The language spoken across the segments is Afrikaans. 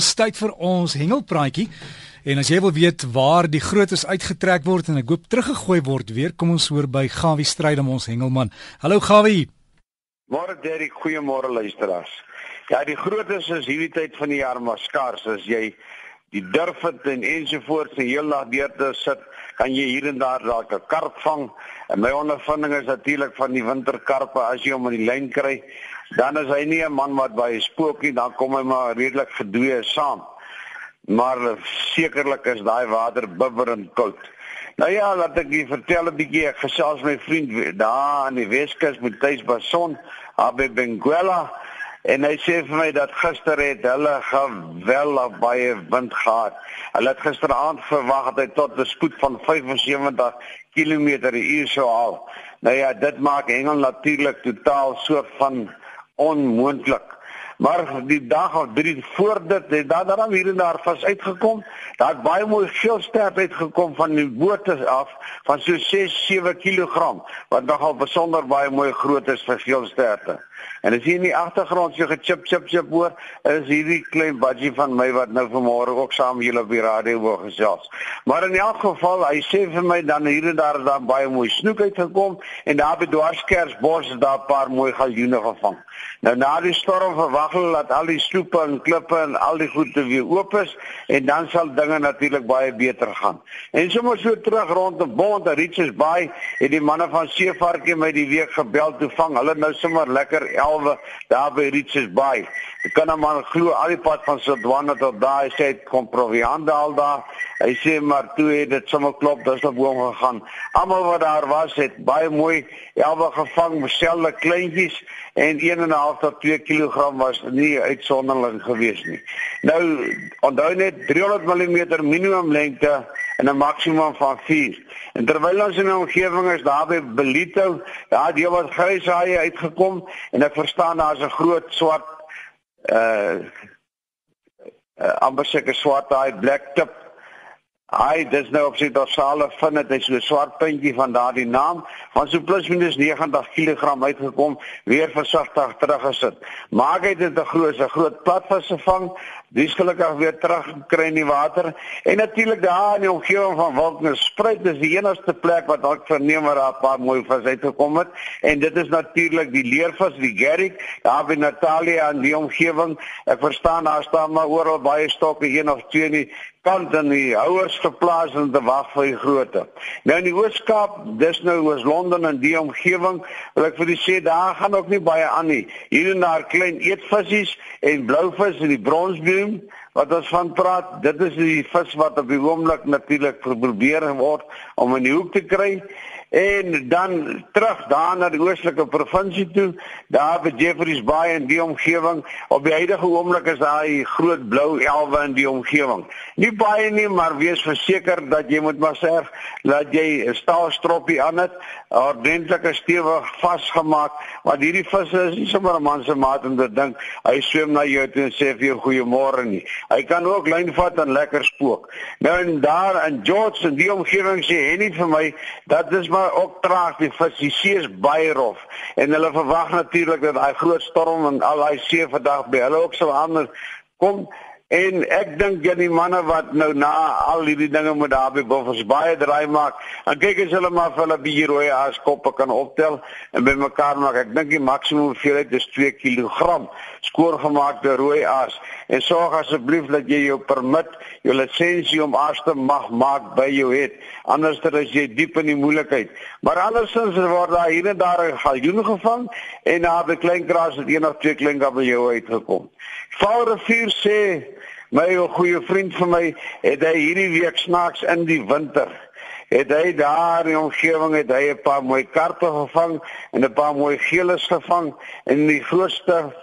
Dis tyd vir ons hengelpraatjie. En as jy wil weet waar die grootes uitgetrek word en 'n goop teruggegooi word weer, kom ons hoor by Gawie Strydom ons hengelman. Hallo Gawie. Môre Derek, goeiemôre luisteraars. Ja, die grootes is hierdie tyd van die jaar maar skaars as jy die durf het en ensovoorts se heel nag deur te sit, kan jy hier en daar dalk 'n karp vang. En my ondervinding is natuurlik van die winterkarpe as jy hom in die lyn kry, dan is hy nie 'n man wat baie spook nie, dan kom hy maar redelik gedwee saam. Maar sekerlik is daai water bibberend koud. Nou ja, laat ek julle vertel 'n bietjie ek gesels met my vriend daar aan die Weskus met Tuis Bason, Abe Benguela en hy sê vir my dat gister het hulle geweldig baie wind gehad. Hulle het gisteraand verwag dat hy tot 'n spoed van 75 km/h sou haal. Nou ja, dit maak Engel natuurlik totaal soort van onmoontlik. Maar die dag of drie voor dit het daar dan hier en daar vas uitgekom. Daar het baie mooi geelsterp uitgekom van die bote af van so 6 7 kg wat nogal besonder baie mooi groot is vir geelsterpe. En as jy in die agtergrond so gechip chip chip hoor, is hierdie klein budgie van my wat nou vanmôre ook saam met julle op die radio wou gesels. Maar in elk geval, hy sê vir my dan hier en daar daar baie mooi snoek uitgekom en daar by Dwarskersbos is daar 'n paar mooi galjoene gevang. Nou na die storm verwag hulle dat al die sloepe en klippe en al die goede weer oop is en dan sal dinge natuurlik baie beter gaan. En sommer so terug rondom Bond en Richards Bay het die manne van Seevarkie my die week gebel toe vang. Hulle nou sommer lekker 11 daar by Richards Bay. Ek kan maar glo al die pad van Sodwana tot daar, hy sê kom proviande al daar. Hy sê maar toe het dit sommer klop, dis op hom gegaan. Almal wat daar was het baie mooi elwe gevang, selfe kleintjies en 1 en 'n half tot 2 kg was nie uitsonderlik geweest nie. Nou onthou net 300 mm minimum lengte en 'n maksimum van 4. En terwyl ons in 'n omgewing is daar by Belito, daar het wat grys haie uitgekom en ek verstaan daar's 'n groot swart uh uh amper seker swart daai black tip. Hy dis nou op sy dorsale vind dit is so 'n swart puntjie van daardie naam van so plus minus 90 kg uitgekom weer versigtig teruggesit. Maak hy dit 'n groot 'n groot platvis gevang Dis gelukkig weer terug kry in die water en natuurlik daar in die omgewing van Wilknes spruit is die enigste plek wat ek verneem waar 'n paar mooi vis uitgekom het en dit is natuurlik die leervis die Gerrick daar by Natalia in die omgewing ek verstaan daar staan maar oral baie stokke een of twee nie kant in die houers geplaas en te wag vir die grootte. Nou in die Ooskaap, dis nou oos Londen en die omgewing, wil ek vir julle sê daar gaan ook nie baie aan nie. Hier en daar klein eetvisies en blouvis en die bronsbloem wat ons van praat, dit is die vis wat op die oomblik natuurlik probeer word om in die hoek te kry en dan terug daar na die oostelike provinsie toe. Daar by Jeffreys Bay en die omgewing. Op die huidige oomblik is daar 'n groot blou elwe in die omgewing. Nie baie nie maar wees verseker dat jy moet maar sê dat jy 'n staalstroppie aan het ordentlike stewig vasgemaak want hierdie visse is nie sommer 'n man se maat om te dink hy swem na jou toe en sê vir jou goeiemôre nie. Hy kan ook lyn vat en lekker spook. Nou en daar in George en die omgewing sê hy nie vir my dat dis maar ook traag die vis die see is baie rof en hulle verwag natuurlik dat daai groot storm en al daai see vandag by hulle ook sou anders kom En ek dink jy die manne wat nou na al hierdie dinge moet daar by buffers baie draai maak. En kyk as hulle maar vir hulle bier rooi as koppe kan optel en bymekaar maak. Ek dink die maksimum hoeveelheid is 2 kg skoorgemaakte rooi as. En sorg asseblief dat jy jou permit, jou lisensie om as te mag maak by jou het. Anders dan is jy diep in die moeilikheid. Maar andersins word daar hier en daar 'n galjoen gevang en na by klein kraas het een of twee klein kabeljou uitgekom. Vaalrivier sê My goeie vriend vir my het hy hierdie week snaaks in die winter. Het hy daar in omgewing het hy 'n paar mooi karpe gevang en 'n paar mooi geeles gevang. En die grootste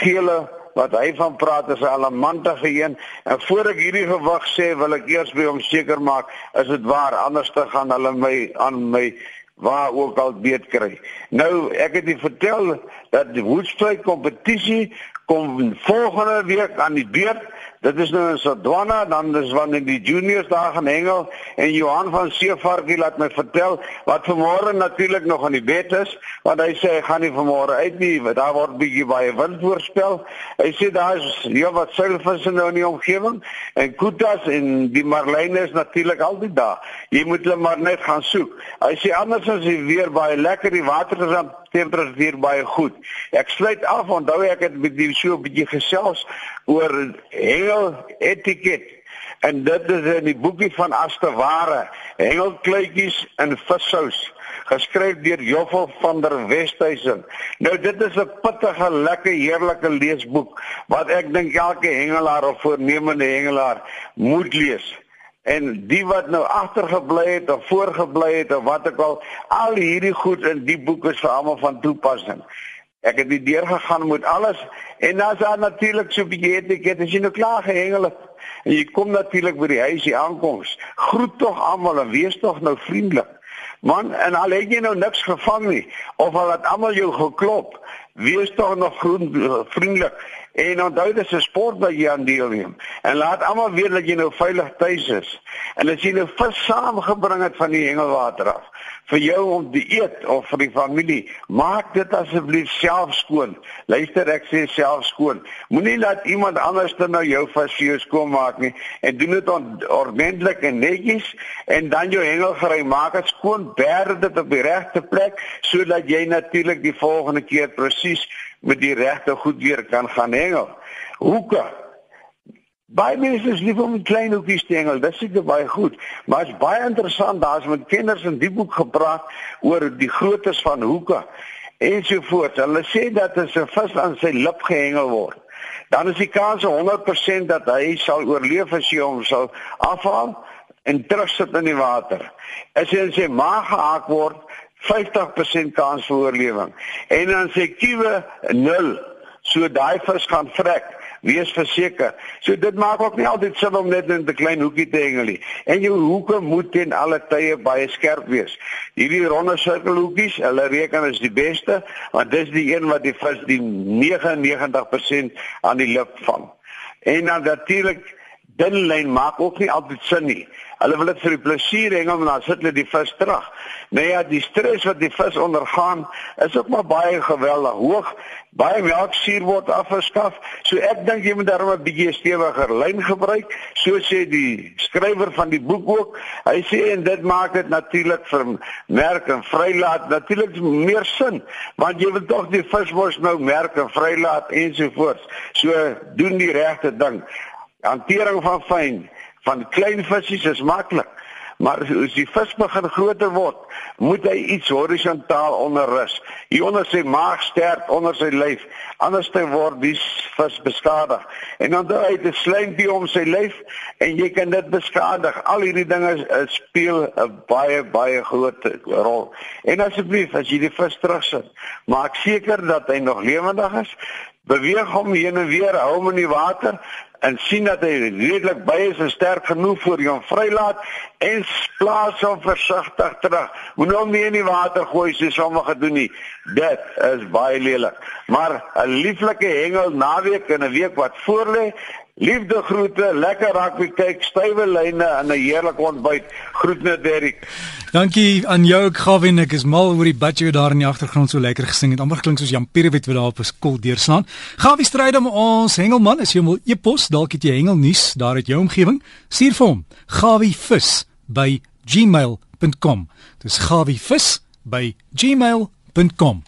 gele wat hy van praat is 'n alamantige een. En voor ek hierdie gewig sê wil ek eers by hom seker maak is dit waar anders te gaan hulle my aan my waar ook al beet kry. Nou ek het u vertel dat die woedstryd kompetisie kom volgende week aan die beurt Dit is nou in Sodwana, dan is wanneer die juniors daar gaan hengel en Johan van Seevarkie laat my vertel wat vanmôre natuurlik nog aan die bed is, want hy sê hy gaan nie vanmôre uit nie, want daar word bietjie baie wind voorspel. Hy sê daar is ja wat seilvisse nou in die omgewing en kutas en die marline is natuurlik altyd daar. Jy moet hulle maar net gaan soek. Hy sê anders as die weer baie lekker, die water is dan temperatuur baie goed. Ek sluit af, onthou ek het met die so 'n bietjie gesels oor hengel etiket en dit is in die boekie van Asteware hengelkluitjies in vissous geskryf deur Joffel van der Westhuizen. Nou dit is 'n pittige, lekker, heerlike leesboek wat ek dink elke hengelaar of voornemende hengelaar moet lees. En die wat nou agtergebly het of voorgebly het of wat ook al, al hierdie goed in die boek is vir almal van toepassing. Ek het die deur gegaan met alles en dan is daar natuurlik so 'n bietjie etiket as jy nou klaar gehengel het en jy kom natuurlik by die huisie aankoms. Groet tog almal en wees tog nou vriendelik. Man, en al het jy nou niks gevang nie of al het almal jou geklop, wees tog nog vriendelik En onthou dit is 'n sport wat jy aan deelneem. En laat almal weet dat jy nou veilig tuis is. En as jy nou vis saamgebring het van die hengelwater af vir jou om te eet of vir die familie, maak dit asseblief self skoon. Luister, ek sê self skoon. Moenie laat iemand anders dan nou jou vis vir jou skoon maak nie en doen dit ordentlik en netjies en dan jou hengelgery maak dit skoon, berg dit op die regte plek sodat jy natuurlik die volgende keer presies met die regte goed weer kan gaan hengel. Hoeke. Baie mense is lief om klein hoekies te hengel. Dit seker baie goed, maar is baie interessant. Daar's met kenners in die boek gepraat oor die groottes van hoeke ensovoorts. Hulle sê dat as 'n vis aan sy lip gehengel word, dan is die kans 100% dat hy sal oorleef as jy hom sal afhaal en terugsit in die water. As hy in sy maag gehaak word, 50% kans vir oorlewing. En dan sê kiewe 0. So daai vis gaan vrek. Wees verseker. So dit maak ook nie altyd sin om net in 'n klein hoekie te hengel nie. En jou hoeke moet ten alle tye baie skerp wees. Hierdie ronde sirkelhoekies, hulle reken is die beste, want dis die een wat die vis die 99% aan die lip vang. En dan natuurlik dun lyn maak ook nie altyd sin nie. Hulle wil dit vir die plesier hengel en dan sit hulle die vis terug. Nee ja, die stres wat die vis ondergaan is ook maar baie geweldig hoog. Baie melksuur word afgeskaf. So ek dink jy moet daarom 'n bietjie stewiger lyn gebruik, so sê die skrywer van die boek ook. Hy sê en dit maak dit natuurlik vir merk en vrylaat natuurlik meer sin, want jy wil tog die vis mos nou merk en vrylaat ensovoorts. So doen die regte ding. Hantering van fyn van klein visse is maklik. Maar as die vis begin groter word, moet hy iets horisontaal onderrus. Hier onder sy maag sterk onder sy lyf, anders dan word die vis beskadig. En dan hy het 'n slijmpie om sy lyf en jy kan dit beskadig. Al hierdie dinge speel 'n baie baie groot rol. En asseblief as jy die vis terugsit, maak seker dat hy nog lewendig is. Beweeg hom heen en weer, hou hom in die water en sien dat hy redelik by is en sterk genoeg vir hom vrylaat en plaas hom versigtig terug. Moenie hom nie in die water gooi soos sommige doen nie. Dit is baie lelik. Maar 'n lieflike hengel naweek en 'n week wat voorlê Liefde groete, lekker rugby kyk, stywe lyne en 'n heerlike ontbyt. Groet net Derrick. Dankie aan jou Gavin, ek is mal oor die budget daar in die agtergrond so lekker gesing het. Amper klink soos Jan Pierewet wat daar op 'n skool deurslaan. Gawie stryd om ons hengelman, as jy wil e-pos, dalk het jy hengelnuus daar uit jou omgewing. Stuur vir hom. Gawievis by gmail.com. Dis gawievis by gmail.com.